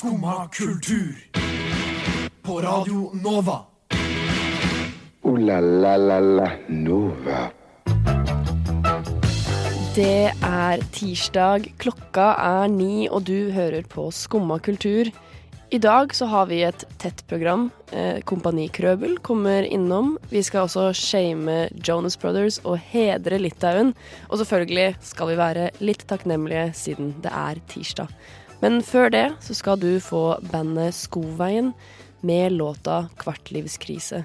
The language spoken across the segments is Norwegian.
Skumma kultur. På Radio Nova. O-la-la-la-la Nova. Det er tirsdag, klokka er ni, og du hører på Skumma kultur. I dag så har vi et tett program. Eh, Kompani Krøbel kommer innom. Vi skal også shame Jonas Brothers og hedre Litauen. Og selvfølgelig skal vi være litt takknemlige siden det er tirsdag. Men før det så skal du få bandet Skoveien med låta 'Kvartlivskrise'.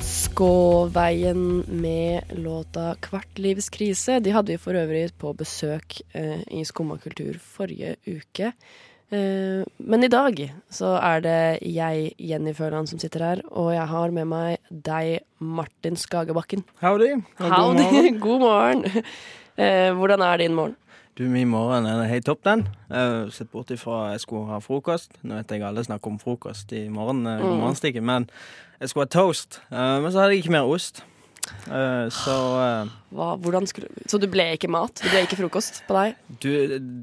Skåveien med låta 'Kvartlivskrise'. De hadde vi for øvrig på besøk eh, i Skumma kultur forrige uke. Eh, men i dag så er det jeg, Jenny Føland, som sitter her, og jeg har med meg deg, Martin Skagebakken. Howdy. og god Howdy. morgen. God morgen. Eh, hvordan er din morgen? Du, min morgen er helt topp, den. Uh, Sett bort ifra jeg skulle ha frokost. Nå vet jeg alle snakker om frokost i morgen, uh, Mm. morgenstikken, men jeg skulle ha toast. Eh, men så hadde jeg ikke mer ost. Eh, så eh, Hva, hvordan skulle, så du ble ikke mat? Det ble ikke frokost på deg? du,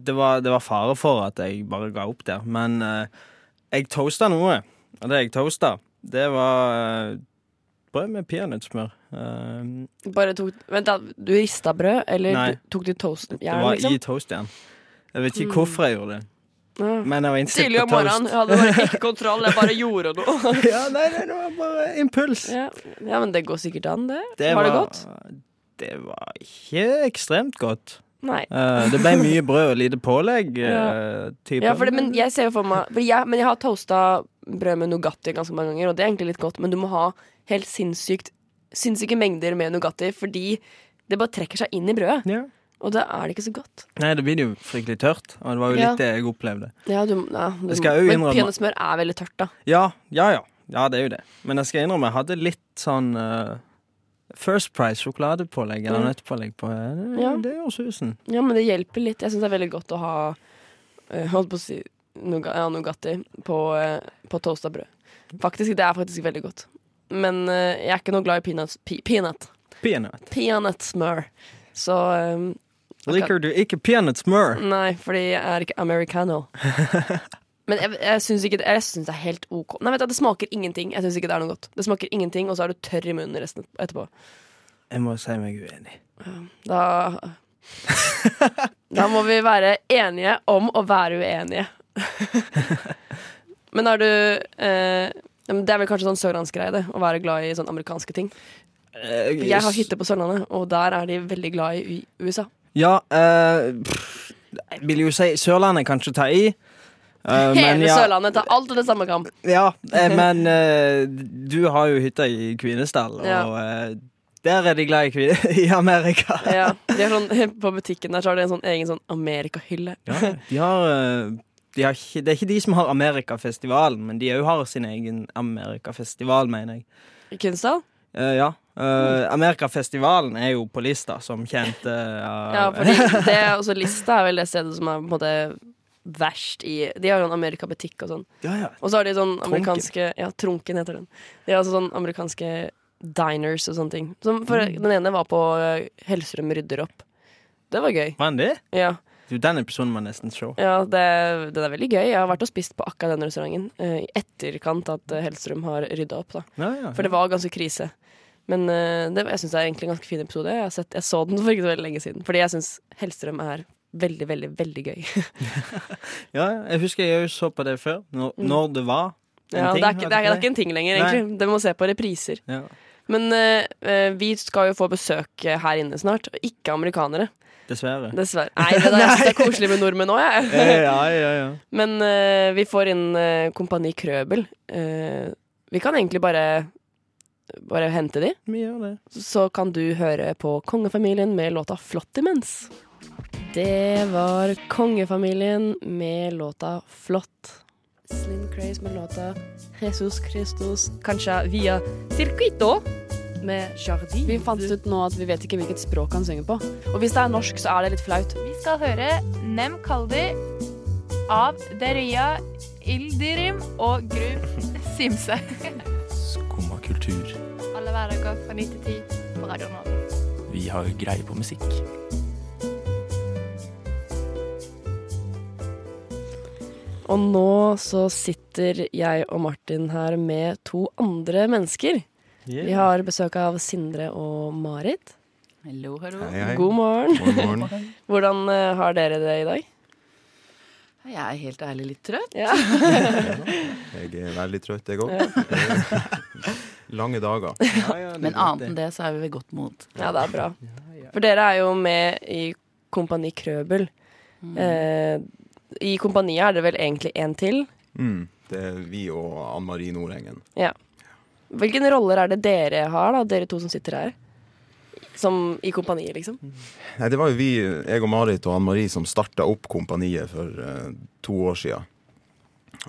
det var, det var fare for at jeg bare ga opp der. Men eh, jeg toasta noe, og det jeg toasta, det var eh, brød med peanøttsmør. Bare tok, vent da, Du rista brød, eller Nei. du, tok du toasten? det var liksom? i toastjern. Jeg vet ikke Mm. hvorfor jeg gjorde det, Ja. men jeg var innstilt Tidlig på om morgenen. Jeg hadde bare ikke kontroll, jeg bare gjorde noe. ja, nei, nei, det var bare impuls. Ja, ja men det går sikkert an, det. Det var, det godt? Det var ikke ekstremt godt. Nei. Eh, det ble mye brød og lite pålegg. ja. Uh, Ja, for det, men jeg ser jo for meg for jeg, Men jeg har toasta brød med Nugatti ganske mange ganger, og det er egentlig litt godt, men du må ha helt sinnssykt sinnssyke mengder med Nugatti, fordi det bare trekker seg inn i brødet. Ja. Og da er det ikke så godt. Nei, det blir jo fryktelig tørt, og det var jo Ja. litt det jeg opplevde. Ja, du, ja, du, Jeg skal men peanøttsmør er veldig tørt, da. Ja, ja, ja. Ja, det er jo det. Men jeg skal innrømme, jeg hadde litt sånn uh, First Price sjokoladepålegg eller Mm. nøttpålegg på. eh, Det, Ja. det gjør susen. Ja, men det hjelper litt. Jeg syns det er veldig godt å ha uh, Holdt på å si Nugatti på, uh, på toasta brød. Faktisk, Det er faktisk veldig godt. Men eh, jeg er ikke noe glad i peanuts, pe, peanut. Peanut. Peanøttsmør. Så um, Liker du ikke peanøttsmør? Nei, fordi jeg er ikke americano. Men jeg, jeg syns det, synes er helt OK. Nei, vet du, Det smaker ingenting. Jeg syns ikke det er noe godt. Det smaker ingenting, og så er du tørr i munnen resten etterpå. Jeg må si meg uenig. Da Da må vi være enige om å være uenige. Men er du eh, men Det er vel kanskje sånn sørlandsgreie, det. Å være glad i sånn amerikanske ting. Jeg har hytte på Sørlandet, og der er de veldig glad i USA. Ja, eh, pff, vil jo si Sørlandet kanskje ta i. men Hele ja, Sørlandet tar alt under samme kamp. Ja, eh, men eh, du har jo hytta i Kvinesdal, Ja. og eh, der er de glad i, kvinner i Amerika. Ja, sånn, på butikken der så har de en sånn egen sånn Amerikahylle. Ja, de har, eh, de ikke, det er ikke de som har Amerikafestivalen, men de òg har sin egen Amerikafestival, mener jeg. I Kunstdal? Uh, ja. Uh, Amerikafestivalen er jo på lista som kjent. Uh, Ja, fordi det også Lista er vel det stedet som er på en måte verst i De har jo en Amerikabutikk og sånn. ja, ja. Og så har de sånn Trunken. amerikanske Ja, Trunken heter den. De har altså sånn amerikanske diners og sånne ting. Som for, Mm. Den ene var på Helserum Hellstrøm rydder opp. Det var gøy. Var det? Ja, Du, den episoden må nesten se. ja det, det er veldig gøy. Jeg har vært og spist på akkurat den restauranten eh, i etterkant at eh, Hellstrøm har rydda opp. da Ja, ja. For det var ganske krise. Men uh, det, jeg syns det er egentlig en ganske fin episode. Jeg, har sett, jeg så den for ikke så veldig lenge siden. Fordi jeg syns Hellstrøm er veldig, veldig, veldig gøy. ja, ja. jeg husker jeg så på det før, når, når det var en Mm. Ja, ting. det, er ikke, det, er, det er ikke en ting lenger, egentlig. Det må se på repriser. Ja. Men eh, vi skal jo få besøk her inne snart, og ikke amerikanere. Dessverre. Dessverre. Nei, det, jeg syns det er koselig med nordmenn òg, jeg. ja, ja, ja. Men uh, vi får inn uh, Kompani Krøbel. Uh, vi kan egentlig bare bare hente de, Vi gjør det. så kan du høre på Kongefamilien med låta 'Flott imens'. Det var Kongefamilien med låta 'Flott'. Slim Craze med låta 'Jesus Christus'. Kanskje via Circuito med Jardin. Vi fant ut nå at vi vet ikke hvilket språk han synger på. Og hvis det er norsk, så er det litt flaut. Vi skal høre Nem Kaldi av Deria Ildirim og Gru Simse. Skumma kultur. Alle hverdager fra 9 til 10 på Radio Nå Vi har greie på musikk. Og nå så sitter jeg og Martin her med to andre mennesker. Vi har besøk av Sindre og Marit. Hallo, hallo. Hei, hei. God morgen. God morgen. Hvordan eh, har dere det i dag? Jeg er helt ærlig litt trøtt. Ja. Jeg er veldig trøtt, jeg òg. Lange dager. Men annet enn det så er vi ved godt mot. ja, det er bra. For dere er jo med i Kompani Krøbel. Eh, I kompaniet er det vel egentlig en til. Mm. Det er vi og Ann Marie Nordengen. Ja. Hvilke roller er det dere har, da, dere to som sitter her? Som i kompaniet, liksom? Nei, det var jo vi, jeg og Marit og Ann Marie, som starta opp kompaniet for uh, to år sia.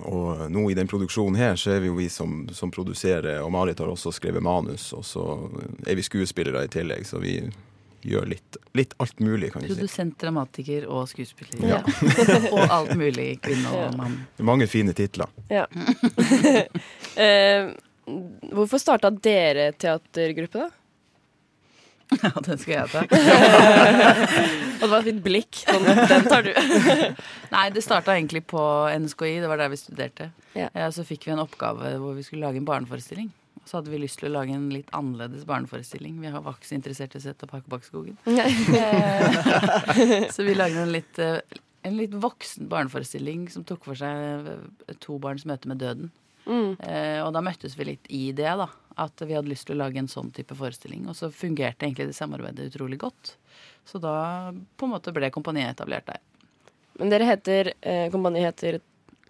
Og nå i den produksjonen her, så er vi jo vi som, som produserer, og Marit har også skrevet manus, og så er vi skuespillere i tillegg, så vi gjør litt, litt alt mulig, kan vi si. Produsent, dramatiker og skuespiller. Ja. og alt mulig, kvinne og mann. Mange fine titler. Ja. eh, hvorfor starta dere teatergruppe, da? Ja, den skal jeg ta. Og det var et fint blikk. Sånn, den tar du. Nei, det starta egentlig på NSKI, det var der vi studerte. Ja. Ja, Så fikk vi en oppgave hvor vi skulle lage en barneforestilling. Så hadde vi lyst til å lage en litt annerledes barneforestilling. Vi var ikke så interessert i å sette Pakkebakkeskogen. skogen så vi lagde en litt, eh, en litt voksen barneforestilling som tok for seg eh, to barns møte med døden. Mm. Eh, og da møttes vi litt i det, da. At vi hadde lyst til å lage en sånn type forestilling. Og så fungerte egentlig det samarbeidet utrolig godt. Så da på en måte ble kompaniet etablert der. Men dere heter eh, Kompaniet heter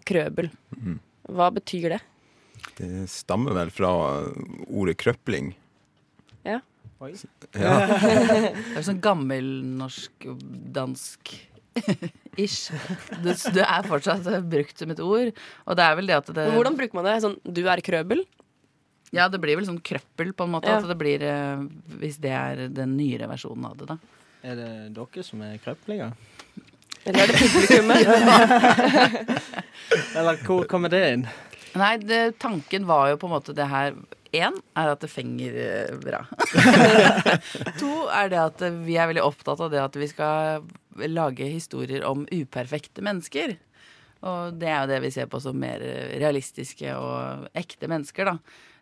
Krøbel. Mhm. Hva betyr det? Det stammer vel fra ordet krøpling. Ja. Oi. Ja. Det er sånn gammelnorsk dansk ish. Det, det er fortsatt brukt som et ord. Og det er vel det at det hvordan bruker man det? Sånn, du er Krøbel? Ja, det blir vel sånn krøppel, på en måte. Ja. At det blir eh, Hvis det er den nyere versjonen av det, da. Er det dere som er krøplinger? Eller er det publikummet? Eller hvor kommer det inn? Nei, det, tanken var jo på en måte det her Én er at det fenger eh, bra. to er det at vi er veldig opptatt av det at vi skal lage historier om uperfekte mennesker. Og det er jo det vi ser på som mer realistiske og ekte mennesker, da.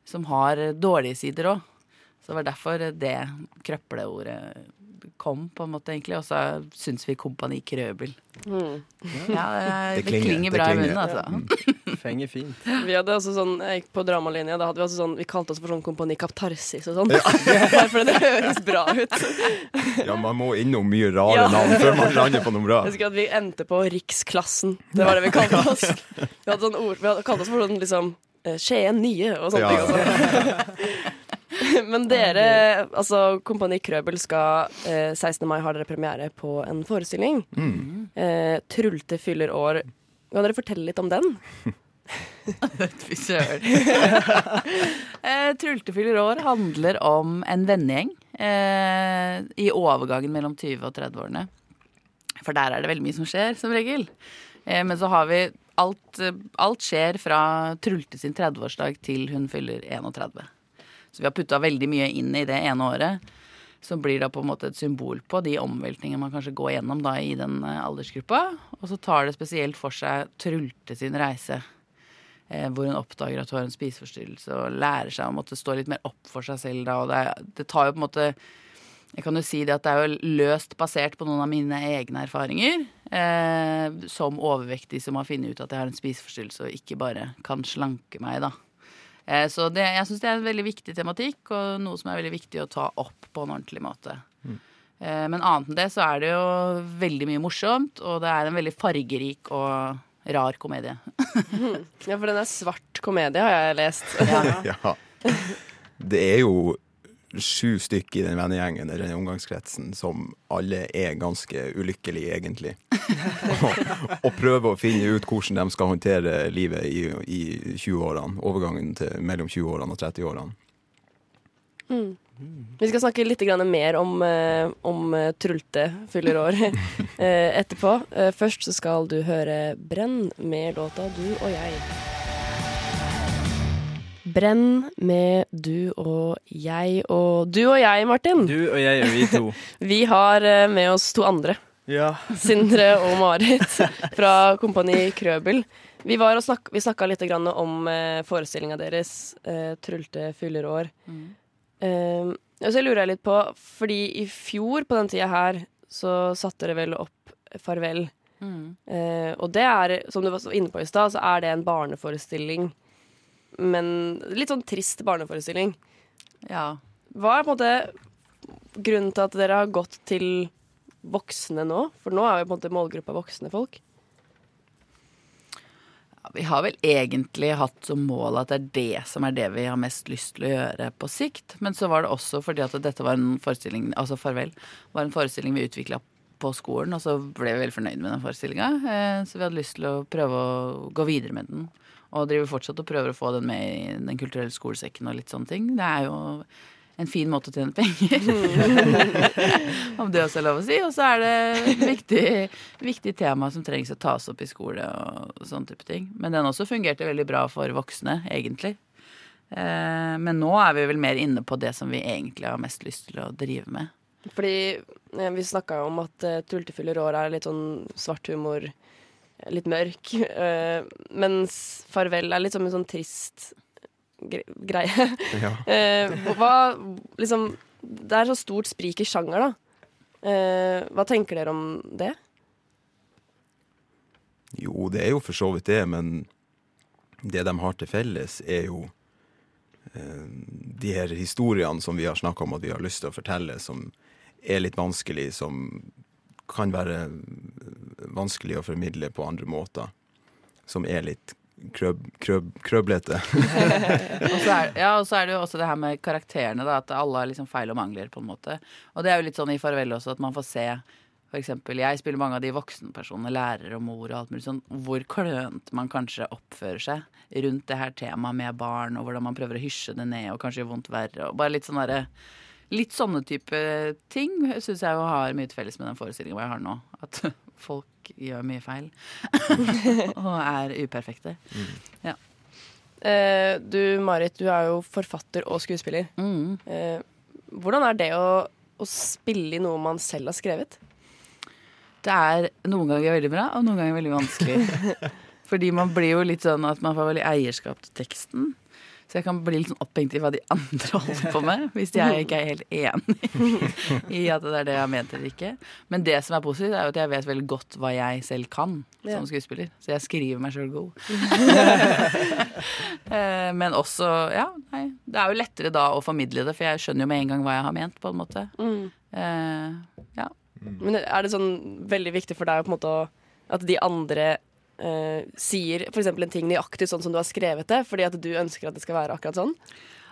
Som har dårlige sider òg. Så det var derfor det krøpleordet kom, på en måte, egentlig. Og så syns vi Kompani Krøbel. Mm. Ja, det, Det det klinger, bra det bra i munnen, altså. Fenger fint. Vi hadde også sånn, jeg gikk på dramalinja, da hadde vi også sånn Vi kalte oss for sånn Kompani Kaptarsis og sånn. Bare fordi det høres bra ut. ja, man må innom mye rare Ja. navn før man lander på noe bra. Jeg husker at vi endte på Riksklassen. Det var det vi kalte oss. Vi hadde sånn ord, vi hadde kalt oss for sånn liksom eh, Skien nye og sånne Ja. ting. Også. Men dere, altså Kompani Krøbel skal eh, 16. mai har dere premiere på en forestilling. Mm. Eh, Trulte fyller år. Kan dere fortelle litt om den? Fy søren. eh, Trulte fyller år handler om en vennegjeng eh, i overgangen mellom 20- og 30-årene. For der er det veldig mye som skjer, som regel. Eh, men så har vi alt, alt skjer fra Trulte sin 30-årsdag til hun fyller 31. Så vi har putta veldig mye inn i det ene året. Som blir da på en måte et symbol på de omveltningene man kanskje går gjennom da i den eh, aldersgruppa. Og så tar det spesielt for seg Trulte sin reise. Eh, hvor hun oppdager at hun har en spiseforstyrrelse og lærer seg å måtte stå litt mer opp for seg selv. Da, og det, det tar jo på en måte Jeg kan jo si det at det er jo løst basert på noen av mine egne erfaringer. Eh, som overvektig som har funnet ut at jeg har en spiseforstyrrelse og ikke bare kan slanke meg, da. Eh, så det, jeg syns det er en veldig viktig tematikk, og noe som er veldig viktig å ta opp på en ordentlig måte. Mm. Men annet enn det så er det jo veldig mye morsomt, og det er en veldig fargerik og rar komedie. Ja, for den er svart komedie, har jeg lest. Ja. Det er jo sju stykker i den vennegjengen eller den omgangskretsen som alle er ganske ulykkelige, egentlig. og, og prøver å finne ut hvordan de skal håndtere livet i, i 20-årene. Overgangen til mellom 20-årene og 30-årene. Vi skal snakke litt mer om, eh, om eh, Trulte fyller år eh, etterpå. Først så skal du høre Brenn med låta Du og jeg. Brenn med du og jeg. Og du og jeg, Martin, Du og jeg og vi to. vi har eh, med oss to andre Ja. Sindre og Marit fra Kompani Krøbel. Vi, var snak, vi snakka litt grann om eh, forestillinga deres, eh, 'Trulte fyller år'. Eh, og så lurer jeg litt på, fordi i fjor på den tida her, så satte dere vel opp 'Farvel'. Mm. Eh, og det er, som du var inne på i stad, så er det en barneforestilling. Men litt sånn trist barneforestilling. Ja. Hva er på en måte grunnen til at dere har gått til voksne nå? For nå er jo på en måte målgruppa voksne folk. Vi har vel egentlig hatt som mål at det er det som er det vi har mest lyst til å gjøre på sikt. Men så var det også fordi at dette var en forestilling, altså Farvel, var en forestilling vi utvikla på skolen, og så ble vi veldig fornøyd med den forestillinga. Eh, så vi hadde lyst til å prøve å gå videre med den. Og driver fortsatt og prøver å få den med i Den kulturelle skolesekken og litt sånne ting. Det er jo en fin måte å tjene penger. Om det også er lov å si. Og så er det et viktig, viktig tema som trengs å tas opp i skole og sånne type ting. Men den også fungerte veldig bra for voksne, egentlig. Eh, Men nå er vi vel mer inne på det som vi egentlig har mest lyst til å drive med. Fordi eh, vi snakka jo om at uh, Tultefyller år er litt sånn svart humor, litt mørk. Uh, mens Farvel er litt som en sånn trist gre greie. Ja. Uh, hva liksom Det er så stort sprik i sjanger, da. Uh, hva tenker dere om det? Jo, det er jo for så vidt det, men det de har til felles, er jo de her historiene som vi har snakka om at vi har lyst til å fortelle, som er litt vanskelig, som kan være vanskelig å formidle på andre måter. Som er litt krøb, krøb, krøblete. Og så er, ja, og så er det jo også det her med karakterene, da, at alle har liksom feil og mangler, på en måte. Og det er jo litt sånn i Farvel også, at man får se eksempel, jeg spiller mange av de voksenpersonene, lærere og mor og alt mulig sånn, hvor klønt man kanskje oppfører seg rundt det her temaet med barn, og hvordan man prøver å hysje det ned og kanskje gjør vondt verre. og bare litt sånn derre Litt sånne type ting syns jeg jo har mye til felles med den forestillinga jeg har nå. At folk gjør mye feil. og er uperfekte. Eh, du Marit, du er jo forfatter og skuespiller. Mm. Eh, hvordan er det å, å spille i noe man selv har skrevet? Det er noen ganger veldig bra, og noen ganger veldig vanskelig. Fordi man blir jo litt sånn at man får veldig eierskap til teksten. Så jeg kan bli litt sånn opphengt i hva de andre holder på med, hvis jeg ikke er helt enig i at det er det jeg har ment eller ikke. Men det som er positivt, er jo at jeg vet veldig godt hva jeg selv kan Ja. som skuespiller. Så jeg skriver meg sjøl god. Eh, Men også, ja, nei. Det er jo lettere da å formidle det, for jeg skjønner jo med en gang hva jeg har ment, på en måte. Eh, ja. Men er det sånn veldig viktig for deg på en måte å, at de andre eh, sier f.eks. en ting nøyaktig sånn som du har skrevet det, fordi at du ønsker at det skal være akkurat sånn?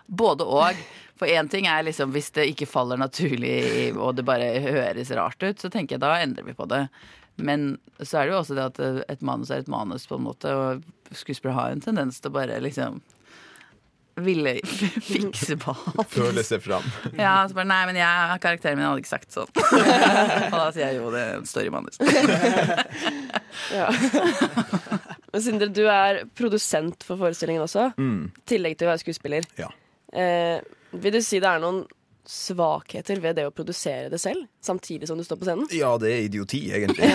Både og. For én ting er liksom hvis det ikke faller naturlig og det bare høres rart ut, så tenker jeg da endrer vi på det. Men så er det jo også det at et manus er et manus, på en måte, og skuespillere har en tendens til å bare liksom ville fikse på alt. Føle seg fram. Ja, så bare Nei, men jeg, karakteren min hadde ikke sagt sånn. og da sier jeg jo det er en manus. Ja. Men Sindre, du er produsent for forestillingen også, Mm. tillegg til å være skuespiller. Ja. Eh, vil du si det er noen svakheter ved det å produsere det selv, samtidig som du står på scenen? Ja, det er idioti, egentlig.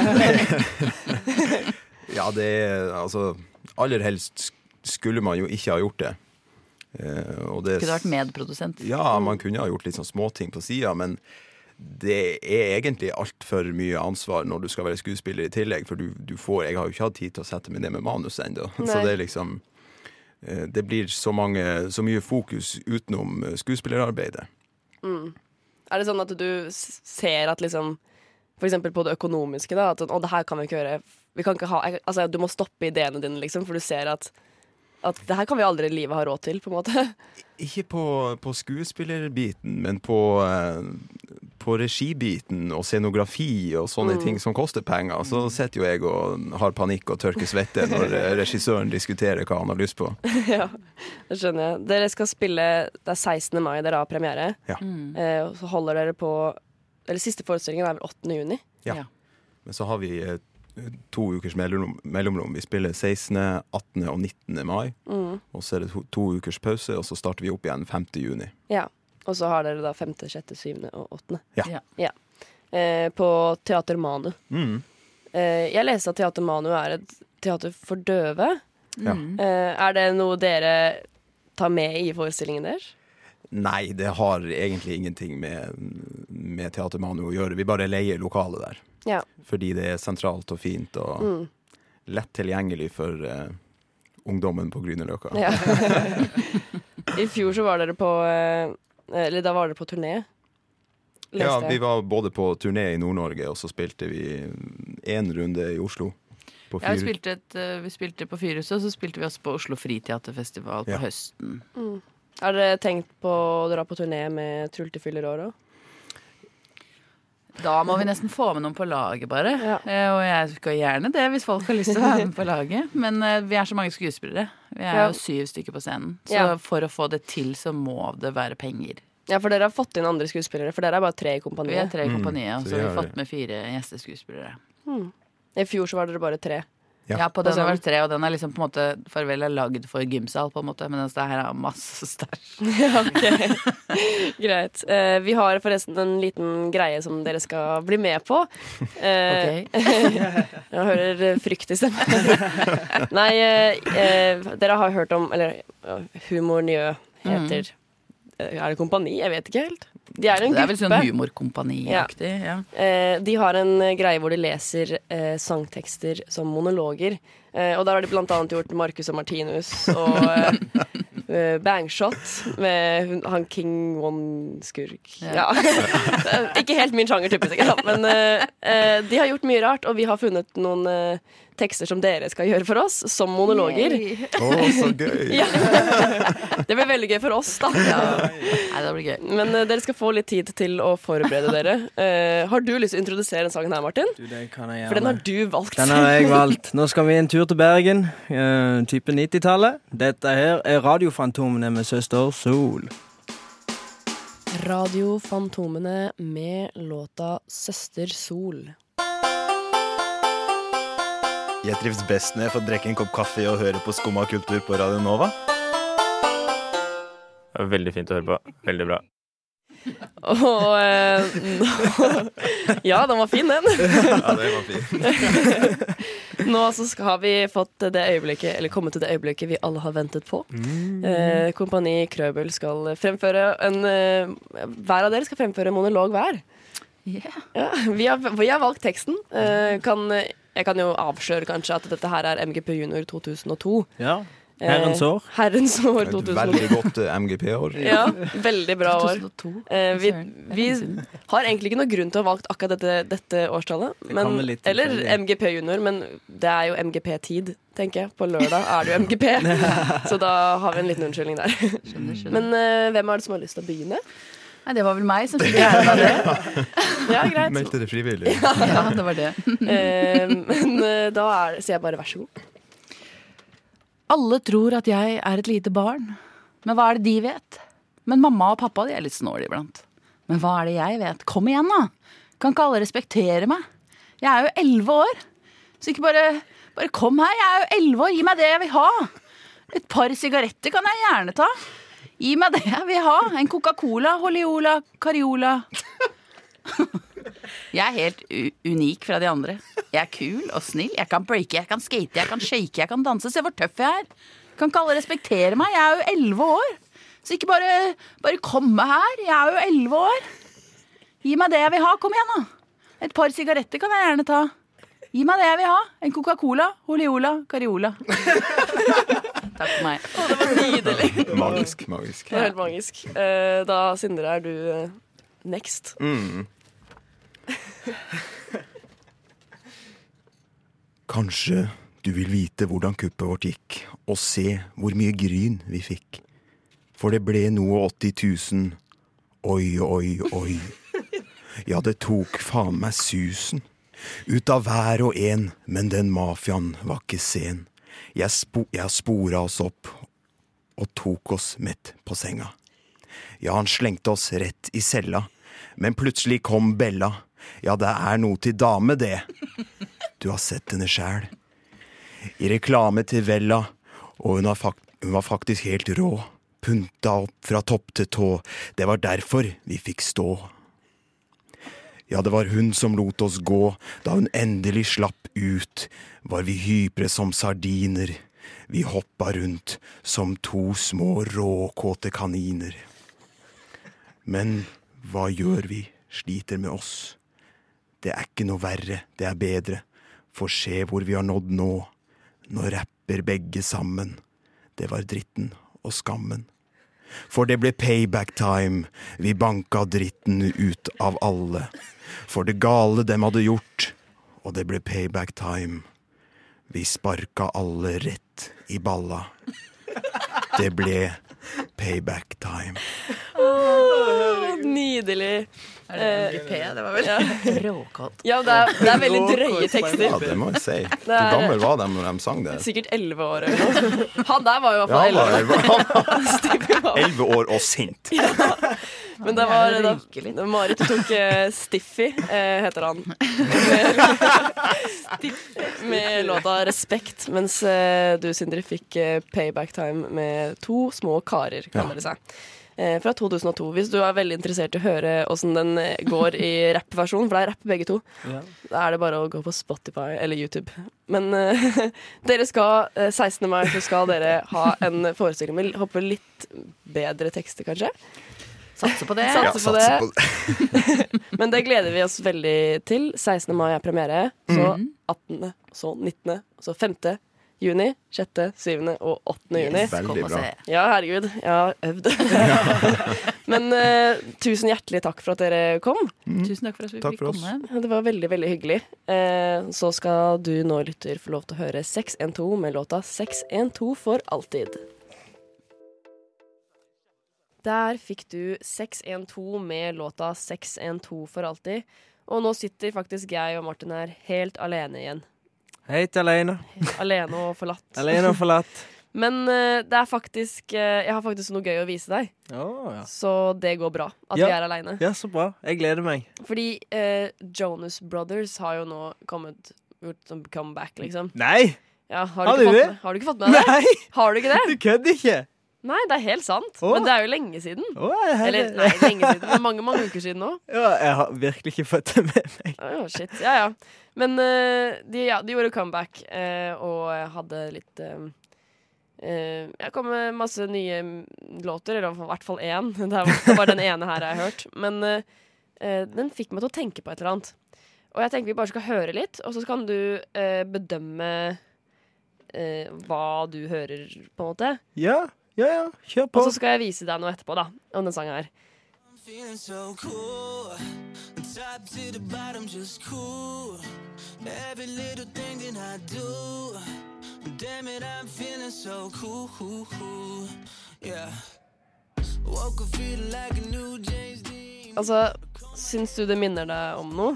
ja, det er altså Aller helst skulle man jo ikke ha gjort det. Eh, og det Kunne vært medprodusent. Ja, man kunne ha gjort litt sånn småting på sida, men det er egentlig altfor mye ansvar når du skal være skuespiller i tillegg, for du, du får Jeg har jo ikke hatt tid til å sette meg ned med manus ennå, så det er liksom eh, Det blir så, mange, så mye fokus utenom skuespillerarbeidet. skuespillerarbeidet. Er det sånn at du ser at liksom For eksempel på det økonomiske, da. At sånn, å, det her kan vi ikke gjøre. Vi kan ikke ha, altså, du må stoppe ideene dine, liksom, for du ser at at det her kan vi aldri i livet ha råd til, på en måte. Ikke på, på skuespillerbiten, men på, eh, på regibiten og scenografi og sånne Mm. ting som koster penger. Så sitter jo jeg og har panikk og tørker svette når eh, regissøren diskuterer hva han har lyst på. ja, det skjønner jeg. Dere skal spille Det er 16. mai dere har premiere. Ja. Mm. så holder dere på Eller siste forestillingen er vel 8. juni. Ja. Men så har vi eh, to ukers mellomrom. mellomrom. Vi spiller 16., 18. og 19. mai. Mm. Og så er det to, to ukers pause, og så starter vi opp igjen 5. juni. Ja. Og så har dere da 5., 6., 7. og 8. Ja. Ja. Ja. eh, på Teater Manu. Mm. Eh, jeg leste at Teater Manu er et teater for døve. Ja. Eh, er det noe dere tar med i forestillingen deres? Nei, det har egentlig ingenting med, med Teatermanu å gjøre. Vi bare leier lokalet der. Ja. Fordi det er sentralt og fint og Mm. lett tilgjengelig for uh, ungdommen på Grünerløkka. ja. I fjor så var dere på uh, Eller da var dere på turné. Ja, leste Ja, vi var både på turné i Nord-Norge, og så spilte vi én runde i Oslo. På Ja, vi, spilte et, uh, vi spilte på Fyrhuset, og så spilte vi også på Oslo Friteaterfestival på Ja. høsten. Mm. Har dere tenkt på å dra på turné med Trulte fyller år òg? Da må vi nesten få med noen på laget, bare. Ja. Eh, Og jeg skal gjerne det hvis folk har lyst til å være med på laget. Men eh, vi er så mange skuespillere. Vi er Ja. jo syv stykker på scenen. Så Ja. for å få det til, så må det være penger. Ja, for dere har fått inn andre skuespillere, for dere er bare tre i kompaniet. Vi er tre i Mm, kompaniet, og så så har vi har- fått med fire gjesteskuespillere. I fjor så var dere bare tre. Ja. Ja, på den vært tre, og den er liksom på en måte Farvel er lagd for gymsal, på en måte, men det her er masse stæsj. Ja, ok. Greit. Eh, vi har forresten en liten greie som dere skal bli med på. Eh, Ok. jeg hører frykt i stemmen. Nei, eh, eh, dere har hørt om Eller ja, Humor Njø heter mm. Er det kompani? Jeg vet ikke helt. De er en Det er vel sånn humorkompaniaktig. Ja. Eh, de har en eh, greie hvor de leser eh, sangtekster som monologer. Eh, og der har de blant annet gjort Marcus og Martinus og eh, eh, Bangshot med han King One-skurk. Ja. Ja. Ikke helt min sjanger, typisk, men de har gjort mye rart, og vi har funnet noen tekster som dere skal gjøre for oss, som monologer. Å, så gøy! Ja. Det blir veldig gøy for oss, da. Nei, det blir gøy. Men uh, dere skal få litt tid til å forberede dere. Uh, har du lyst til å introdusere den sangen her, Martin? Du, det kan jeg For den har du valgt. Den har jeg valgt. Nå skal vi en tur til Bergen, uh, type 90-tallet. Dette her er Radiofantomene med Søster Sol. Radio Fantomene med låta 'Søster Sol'. Jeg trives best når jeg får drikke en kopp kaffe og høre på Skumma kultur på Radio Nova. Det var veldig fint å høre på. Veldig bra. Og eh, Ja, den var fin, den. Ja, den var fin. Nå så har vi fått det øyeblikket, eller kommet til det øyeblikket vi alle har ventet på. Eh, Kompani Krøbel skal fremføre en eh, Hver av dere skal fremføre en monolog hver. Yeah. Ja, vi, har, vi har valgt teksten. Eh, kan, jeg kan jo avsløre kanskje at dette her er MGP Junior 2002. Ja. Herrens år. Eh, herrens år Et 2002. veldig godt eh, MGP-år. Ja, veldig bra år. 2002. Eh, vi, vi har egentlig ikke noe grunn til å ha valgt akkurat dette, dette årstallet. Men, eller. MGP junior, men det er jo MGP-tid, tenker jeg. På lørdag er det jo MGP. så da har vi en liten unnskyldning der. Men hvem er det som har lyst til å begynne? Nei, det var vel meg som fikk æren av det. Ja, greit. Meldte det frivillig. Ja, det var det. Eh, men eh, da er, sier jeg bare vær så god. Alle tror at jeg er et lite barn. Men hva er det de vet? Men mamma og pappa de er litt snåle iblant. Men hva er det jeg vet? Kom igjen, da! Kan ikke alle respektere meg? Jeg er jo elleve år. Så ikke bare, bare kom her. Jeg er jo elleve år. Gi meg det jeg vil ha. Et par sigaretter kan jeg gjerne ta. Gi meg det jeg vil ha. En Coca-Cola, Holiola, Cariola. Jeg er helt unik fra de andre. Jeg er kul og snill. Jeg kan breake, jeg kan skate, jeg kan shake, jeg kan danse. Se hvor tøff jeg er. Kan ikke alle respektere meg? Jeg er jo elleve år. Så ikke bare, bare komme her. Jeg er jo elleve år. Gi meg det jeg vil ha. Kom igjen, da. Et par sigaretter kan jeg gjerne ta. Gi meg det jeg vil ha. En Coca-Cola, Holiola, Cariola. Takk for meg. Det var nydelig. Magisk, magisk. Det var helt magisk. Eh, da, Sindre, er du eh, next. Mm. Kanskje du vil vite hvordan kuppet vårt gikk, og se hvor mye gryn vi fikk. For det ble noe 80 000. Oi, oi, oi. Ja, det tok faen meg susen. Ut av hver og en, men den mafiaen var ikke sen. Jeg, spo jeg spora oss opp og tok oss midt på senga. Ja, han slengte oss rett i cella, men plutselig kom Bella. Ja, det er noe til dame, det. Du har sett henne sjæl. I reklame til Vella, og hun, har fak hun var faktisk helt rå. Punta opp fra topp til tå. Det var derfor vi fikk stå. Ja, det var hun som lot oss gå, da hun endelig slapp ut, var vi hypre som sardiner. Vi hoppa rundt som to små råkåte kaniner. Men hva gjør vi, sliter med oss. Det er ikke noe verre, det er bedre, for se hvor vi har nådd nå. Nå rapper begge sammen. Det var dritten og skammen. For det ble payback time, vi banka dritten ut av alle. For det gale dem hadde gjort, og det ble payback time. Vi sparka alle rett i balla. Det ble payback time. Åh, nydelig. Er det MGP? Det var vel Ja. råkaldt. Ja, det er, det er veldig drøye tekster. Ja, det må jeg si. Det Hvor gammel var de når de sang det? Sikkert elleve år. Han der var jo i hvert fall han var elleve. elleve- år og sint. Men det var da, Marit tok uh, Stiffy, uh, heter han. Med, med låta 'Respekt', mens uh, du, Sindre, fikk eh, 'Payback Time' med to små karer, kaller det seg. Eh, fra 2002. Hvis du er veldig interessert i å høre åssen den eh, går i rappversjonen, for det er rapp begge to, Ja. da er det bare å gå på Spotify eller YouTube. Men eh, dere skal eh, 16. mai så skal dere ha en forestilling med håper litt bedre tekster, kanskje? Satser på det. Ja, Satser på satser det. på det. Men det gleder vi oss veldig til. 16. mai er premiere. Så Mhm. 18., så 19., så 5. juni, 6., 7. og 8. juni. Yes, Veldig bra. Ja, herregud. Jeg har øvd. Men uh, tusen hjertelig takk for at dere kom. Tusen takk for at vi Takk fikk komme. Det var veldig, veldig hyggelig. Uh, så skal du nå, lytter, få lov til å høre 612 med låta 612 for alltid. Der fikk du 612 med låta 612 for alltid. Og nå sitter faktisk jeg og Martin her helt alene igjen. Helt alene. Alene og forlatt. Alene og forlatt. Men eh, det er faktisk eh, Jeg har faktisk noe gøy å vise deg. Oh, ja. Så det går bra at Ja. vi er aleine. ja, så bra. Jeg gleder meg. Fordi eh, Jonas Brothers har jo nå kommet gjort som comeback, liksom. Nei! Ja, har, Har du det? med, har du ikke fått med deg det? Nei! Har du ikke det? Du kødder ikke! Nei, det er helt sant. Åh. Men det er jo lenge siden. Åh, jeg, Eller nei, lenge siden, men mange mange uker siden nå. Ja, jeg har virkelig ikke fått det med meg. Å, shit. Ja, ja. Men uh, de, ja, de gjorde comeback uh, og hadde litt uh, Jeg kom med masse nye mm, låter, eller i hvert fall én. Det er bare den ene her jeg har hørt. Men eh, eh, den fikk meg til å tenke på et eller annet. Og jeg tenker vi bare skal høre litt, og så kan du eh, bedømme eh, hva du hører, på en måte. Ja, ja, ja. Kjør på. Og så skal jeg vise deg noe etterpå, da, om den sangen her. So cool, top to the bottom, cool. Every little thing that I do, damn it, I'm feeling so cool. Yeah, woke up feeling like a new James Dean. Altså, syns du det minner deg om noe?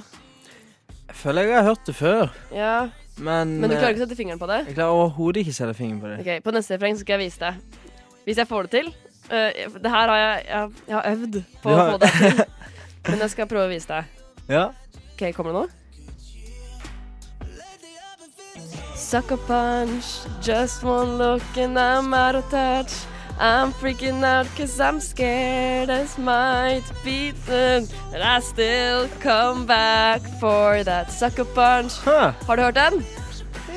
Jeg føler jeg har hørt det før, Ja, men Men du klarer eh, ikke å sette fingeren på det? Jeg klarer overhodet ikke å sette fingeren på det. Ok, På neste refreng skal jeg vise deg. Hvis jeg får det til. Uh, det her har jeg, jeg, jeg har øvd på har... å få det til. Men jeg skal prøve å vise deg. Ja. Ok, Kommer det nå? Sucker punch, just one look and I'm out of touch. I'm freaking out cause I'm scared as might be the And I still come back for that sucker punch. Huh. Har du hørt den?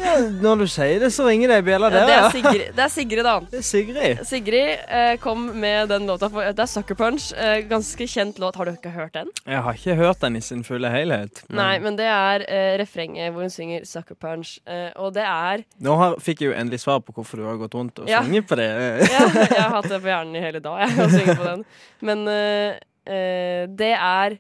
Ja. Når du sier det, så ringer det ei bjelle Ja, der. det, er. Sigrid, det er Sigrid, da. Det er Sigrid. Sigrid eh, kom med den låta. For, det er Sucker Punch. Eh, ganske kjent låt. Har du ikke hørt den? Jeg har ikke hørt den i sin fulle helhet. men Nei, men det er eh, refrenget hvor hun synger Sucker Punch. Eh, og det er Nå har, fikk jeg jo endelig svar på hvorfor du har gått rundt og Ja. sunget på det. Ja, jeg har hatt det på hjernen i hele dag, jeg, å synge på den. Men eh, eh, det er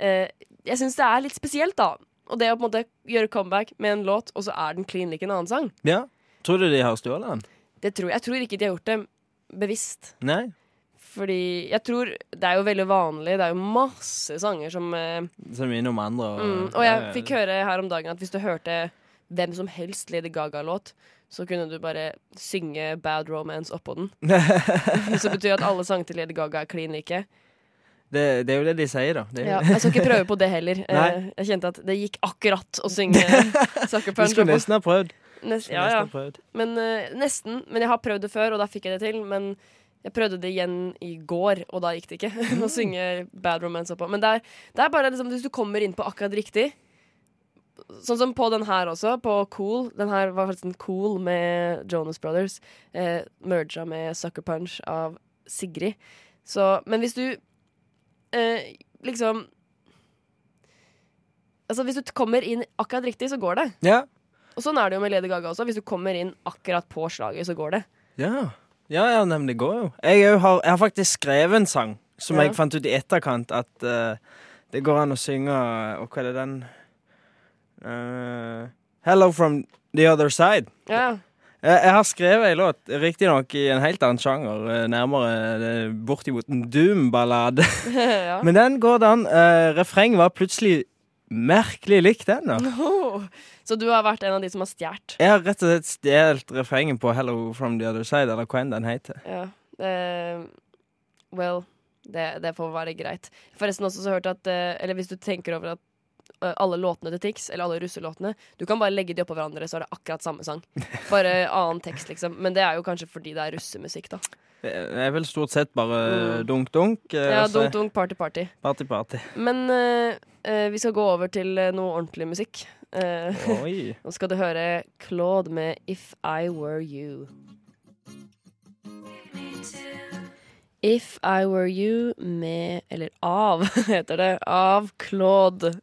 eh, Jeg syns det er litt spesielt, da. Og det å på en måte gjøre comeback med en låt, og så er den clean lik en annen sang. Ja. Tror du de har stjålet den? Det tror, jeg tror ikke de har gjort det bevisst. Nei? Fordi jeg tror Det er jo veldig vanlig. Det er jo masse sanger som eh, Som innom om andre. Og, Mm, og jeg fikk høre her om dagen at hvis du hørte hvem som helst Lady Gaga-låt, så kunne du bare synge Bad Romance oppå den. Så betyr at alle sanger til Lady Gaga er klin like. Det, det er jo det de sier, da. Det Ja, jeg skal ikke prøve på det heller. Nei. Eh, Jeg kjente at det gikk akkurat å synge Sucker Du Punch. skulle nesten ha prøvd. Nest, ja, ja. prøvd. Men uh, nesten. Men jeg har prøvd det før, og da fikk jeg det til. Men Jeg prøvde det igjen i går, og da gikk det ikke. Å synge Bad Romance oppå. Men det er, det er bare liksom, hvis du kommer inn på akkurat riktig Sånn som på den her også, på Cool. Den her var faktisk en Cool med Jonas Brothers. Eh, merga med Sucker Punch av Sigrid. Så, men hvis du eh, liksom Altså Hvis du kommer inn akkurat riktig, så går det. Ja. Og sånn er det jo med Lady Gaga også. Hvis du kommer inn akkurat på slaget, så går det. Ja, ja, ja nemlig. Det går jo. Jeg, har, jeg har faktisk skrevet en sang som Ja. jeg fant ut i etterkant at uh, det går an å synge Og hva er det den uh, Hello from the other side. Ja. Jeg, har skrevet ei låt, riktignok i en helt annen sjanger, eh, nærmere eh, bortimot en doom-ballade. ja. Men den går det an. Uh, refrenget var plutselig merkelig likt den, da. Oh. Så du har vært en av de som har stjålet? Jeg har rett og slett stjålet refrenget på Hello from the other side, eller hva enn den heter. Ja. Uh, well, det, det får være greit. Forresten også så hørte at uh, Eller hvis du tenker over at eh, alle låtene til Tix, eller alle russelåtene Du kan bare legge de oppå hverandre, så er det akkurat samme sang. Bare annen tekst, liksom. Men det er jo kanskje fordi det er russemusikk, da. Det er vel stort sett bare Mm. dunk-dunk. eh, Ja, dunk, dunk, party, party. Party-party. Men uh, eh, vi skal gå over til eh, noe ordentlig musikk. Uh. Nå skal du høre Claude med If I Were You. If I Were You med Eller av, heter det. Av Claude.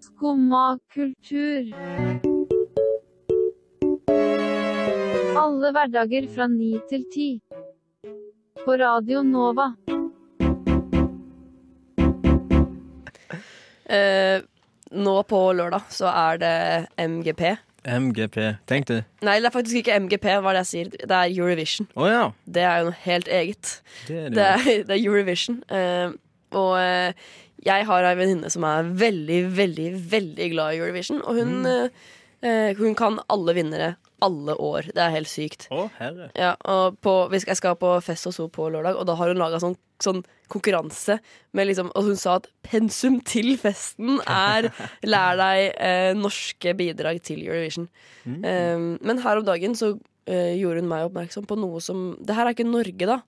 Skumma kultur. Alle hverdager fra ni til ti. På Radio Nova. Eh, nå på lørdag så er det MGP. MGP. Tenk det. Nei, det er faktisk ikke MGP, hva det jeg sier. Det er Eurovision. Oh, ja. Det er jo noe helt eget. Det er det. Det er, det er Eurovision. Uh, og uh, jeg har ei venninne som er veldig, veldig, veldig glad i Eurovision. Og hun, mm. eh, hun kan alle vinnere alle år. Det er helt sykt. Å, herre. Ja, og på, jeg skal på Fest og So på lørdag, og da har hun laga sånn, sånn konkurranse. Med liksom, og hun sa at pensum til festen er 'lær deg eh, norske bidrag til Eurovision'. Mm. Um, men her om dagen så uh, gjorde hun meg oppmerksom på noe som Det her er ikke Norge, da.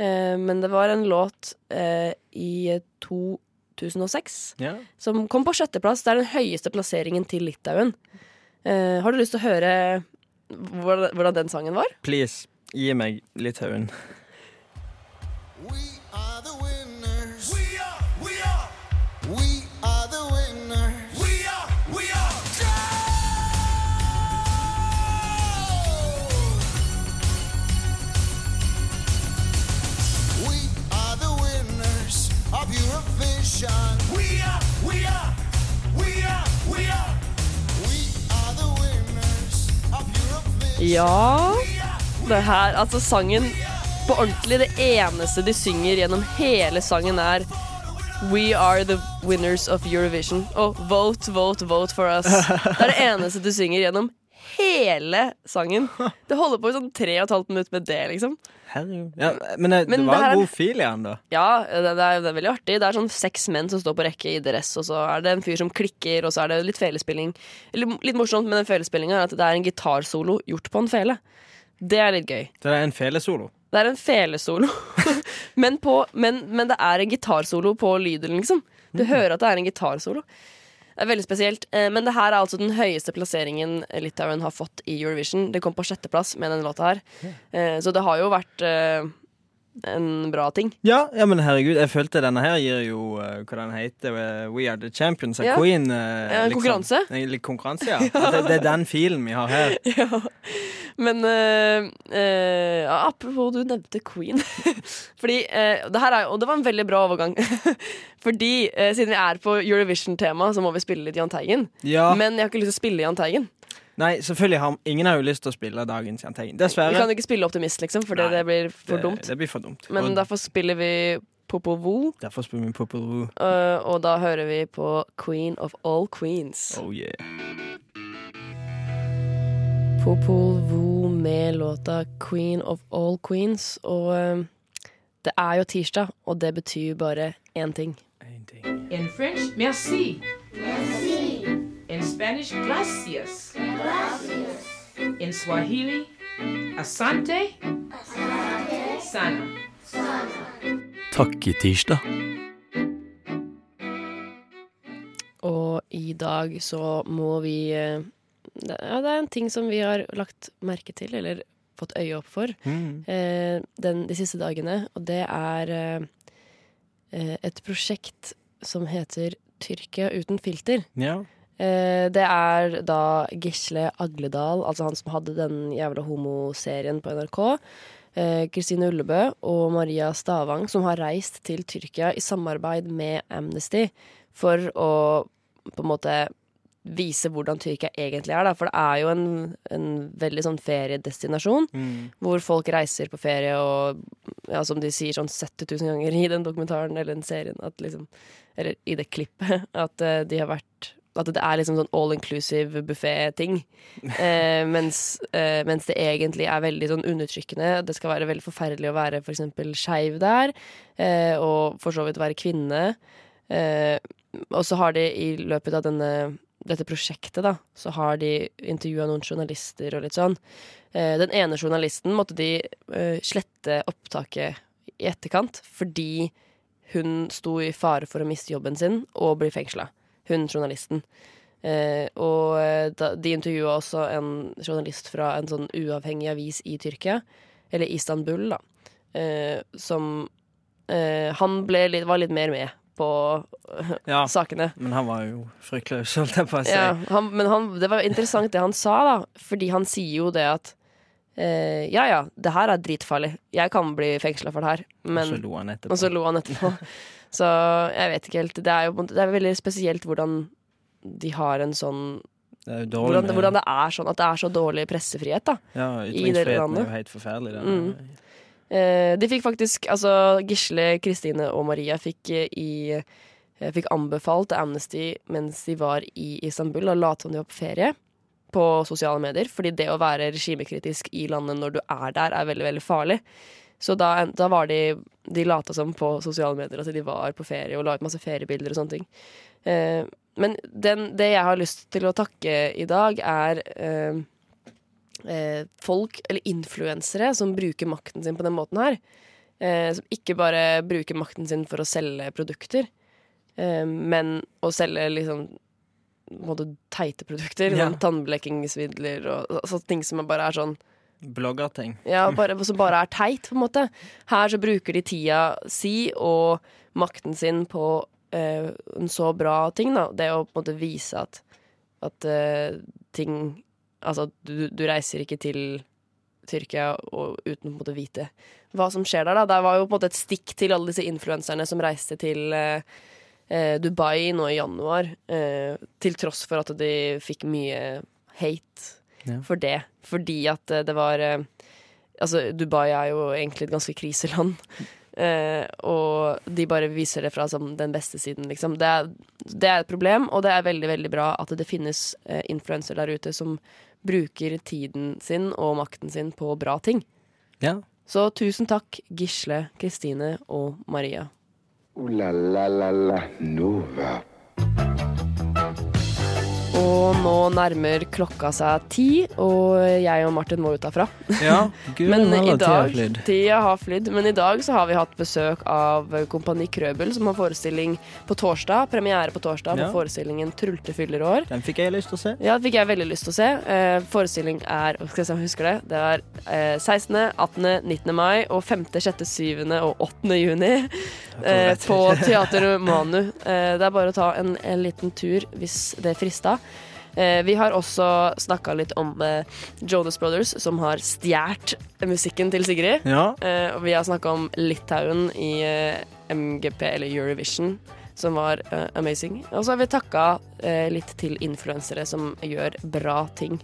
Uh, men det var en låt uh, i 2006 Ja. som kom på sjetteplass. Det er den høyeste plasseringen til Litauen. Uh, har du lyst til å høre hvordan, hvordan den sangen var? Please, gi meg Litauen. We Ja Det her, altså sangen På ordentlig, det eneste de synger gjennom hele sangen er We are the winners of Eurovision. Og vote, vote, vote for us. Det er det eneste du synger gjennom hele sangen. Det holder på i sånn tre og et halvt minutt med det, liksom. Ja, men det, Men det var det en god fil han da. Ja, det, det, er, det er veldig artig. Det er sånn seks menn som står på rekke i dress, og så er det en fyr som klikker, og så er det litt felespilling. Eller, litt morsomt med den felespillinga er at det er en gitarsolo gjort på en fele. Det er litt gøy. Det er en felesolo. Det er en felesolo. men, på, men, men det er en gitarsolo på lyden, liksom. Du hører at det er en gitarsolo. Det er veldig spesielt. Eh, Men det her er altså den høyeste plasseringen Litauen har fått i Eurovision. Det kom på sjetteplass med denne låta her. Eh, Så det har jo vært eh, en bra ting. Ja, ja, men herregud, jeg følte denne her gir jo uh, hva den heter, eh, We Are The Champions of Ja. Queen. Uh, Ja, en konkurranse. En, konkurranse, ja. Det, det er den filen vi har her. ja. Men uh, apropos du nevnte Queen. Fordi det her er jo Og det var en veldig bra overgang. Fordi siden vi er på Eurovision-tema, så må vi spille litt Jahn Teigen. Men jeg har ikke lyst til å spille Jahn Teigen. Nei, selvfølgelig har ingen har jo lyst til å spille dagens Jahn Teigen. Vi Dessverre. kan ikke spille Optimist, liksom, for det, blir for det, dumt. Det blir for dumt. Men og derfor spiller vi Popovo, derfor spiller vi Popo Woo. øh, og da hører vi på Queen of all queens. Oh yeah. Popo Vuh med låta Queen of all queens. Og uh, det er jo tirsdag, og det betyr bare én ting. In French, merci. Merci. In Spanish, gracias. Gracias. In Swahili, Asante. asante. Sana. Takketirsdag. Og i dag så må vi eh, det, ja, det er en ting som vi har lagt merke til, eller fått øye opp for, Mm. eh, den, de siste dagene. Og det er eh, eh, et prosjekt som heter Tyrkia uten filter. Ja. Eh, det er da Gisle Agledal, altså han som hadde den jævla homoserien på NRK. eh, Kristine Ullebø og Maria Stavang, som har reist til Tyrkia i samarbeid med Amnesty for å på en måte vise hvordan Tyrkia egentlig er. Da. For det er jo en, en veldig sånn feriedestinasjon Mm. hvor folk reiser på ferie og ja, som de sier sånn 70 000 ganger i den dokumentaren eller den serien, at liksom, eller i det klippet, at eh, de har vært at det er liksom sånn all inclusive buffé-ting. Eh, mens, eh, mens det egentlig er veldig sånn undertrykkende. Det skal være veldig forferdelig å være eksempel skeiv der, eh, og for så vidt være kvinne. Eh, og så har de i løpet av denne, dette prosjektet, da, så har de intervjua noen journalister og litt sånn. Eh, den ene journalisten måtte de eh, slette opptaket i etterkant fordi hun sto i fare for å miste jobben sin og bli fengsla. Hun journalisten. Eh, og eh, da, de intervjua også en journalist fra en sånn uavhengig avis i Tyrkia, eller Istanbul, da, eh, som eh, Han litt, var litt mer med på Ja, sakene. Men han var jo fryktløs, holdt jeg på å si. Ja, han, men han, det var interessant det han sa, da. Fordi han sier jo det at eh, Ja ja, det her er dritfarlig. Jeg kan bli fengsla for det her. Men, Og så lo han etterpå. Og så jeg vet ikke helt. Det er jo det er veldig spesielt hvordan de har en sånn Det hvordan, hvordan det er sånn at det er så dårlig pressefrihet, da. Ja, i det ytringsfriheten er jo helt forferdelig. Det. Mm. Eh, de fikk faktisk Altså, Gisle, Kristine og Maria fikk eh, i eh, Fikk anbefalt Amnesty mens de var i Istanbul, å late som de var på ferie på sosiale medier. Fordi det å være regimekritisk i landet når du er der, er veldig, veldig farlig. Så da, da var de De lata som på sosiale medier at de var på ferie og la ut masse feriebilder og sånne ting. Eh, men den, det jeg har lyst til å takke i dag, er eh, eh, folk, eller influensere, som bruker makten sin på den måten her. Eh, som ikke bare bruker makten sin for å selge produkter, eh, men å selge liksom måte teite produkter. Ja. Sånn tannblekingsmidler og, sånne ting som bare er sånn Bloggerting. ja, bare, som bare er teit, på en måte. Her så bruker de tida si og makten sin på eh, en så bra ting, da. Det å på en måte vise at, at eh, ting Altså, du, du reiser ikke til Tyrkia og, uten å vite hva som skjer der, da. Det var jo på en måte et stikk til alle disse influenserne som reiste til eh, eh, Dubai nå i januar, eh, til tross for at de fikk mye hate Ja. for det. Fordi at eh, det var eh, Altså, Dubai er jo egentlig et ganske kriseland. Uh, og de bare viser det fra som den beste siden, liksom. Det er, det er et problem, og det er veldig veldig bra at det finnes uh, influensere der ute som bruker tiden sin og makten sin på bra ting. Ja. Så tusen takk, Gisle, Kristine og Maria. Uh, la la la la Nova. Og nå nærmer klokka seg ti, og jeg og Martin må ut herfra. Ja, gud, Men i dag, tida har flydd. Men i dag så har vi hatt besøk av Kompani Krøbel, som har forestilling på torsdag. Premiere på torsdag Ja. på forestillingen 'Trulte fyller år'. Den fikk jeg lyst til å se. Ja, den fikk jeg veldig lyst til å se. Eh, forestilling er Skal jeg se om jeg husker det. Det er eh, 16., 18., 19. mai og 5., 6., 7. og 8. juni eh, på Teater Manu. Eh, det er bare å ta en, en liten tur hvis det frister. Eh, vi har også snakka litt om eh, Jonas Brothers, som har stjålet musikken til Sigrid. Ja. Eh, og vi har snakka om Litauen i MGP, eller Eurovision, som var amazing. Og så har vi takka litt til influensere som gjør bra ting.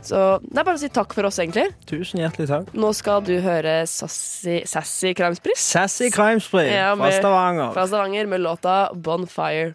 Så det er bare å si takk for oss, egentlig. Tusen hjertelig takk. Nå skal du høre Sassy, Sassy Krimspris. Sassy Krimspris fra Stavanger. Fra Stavanger med låta Bonfire.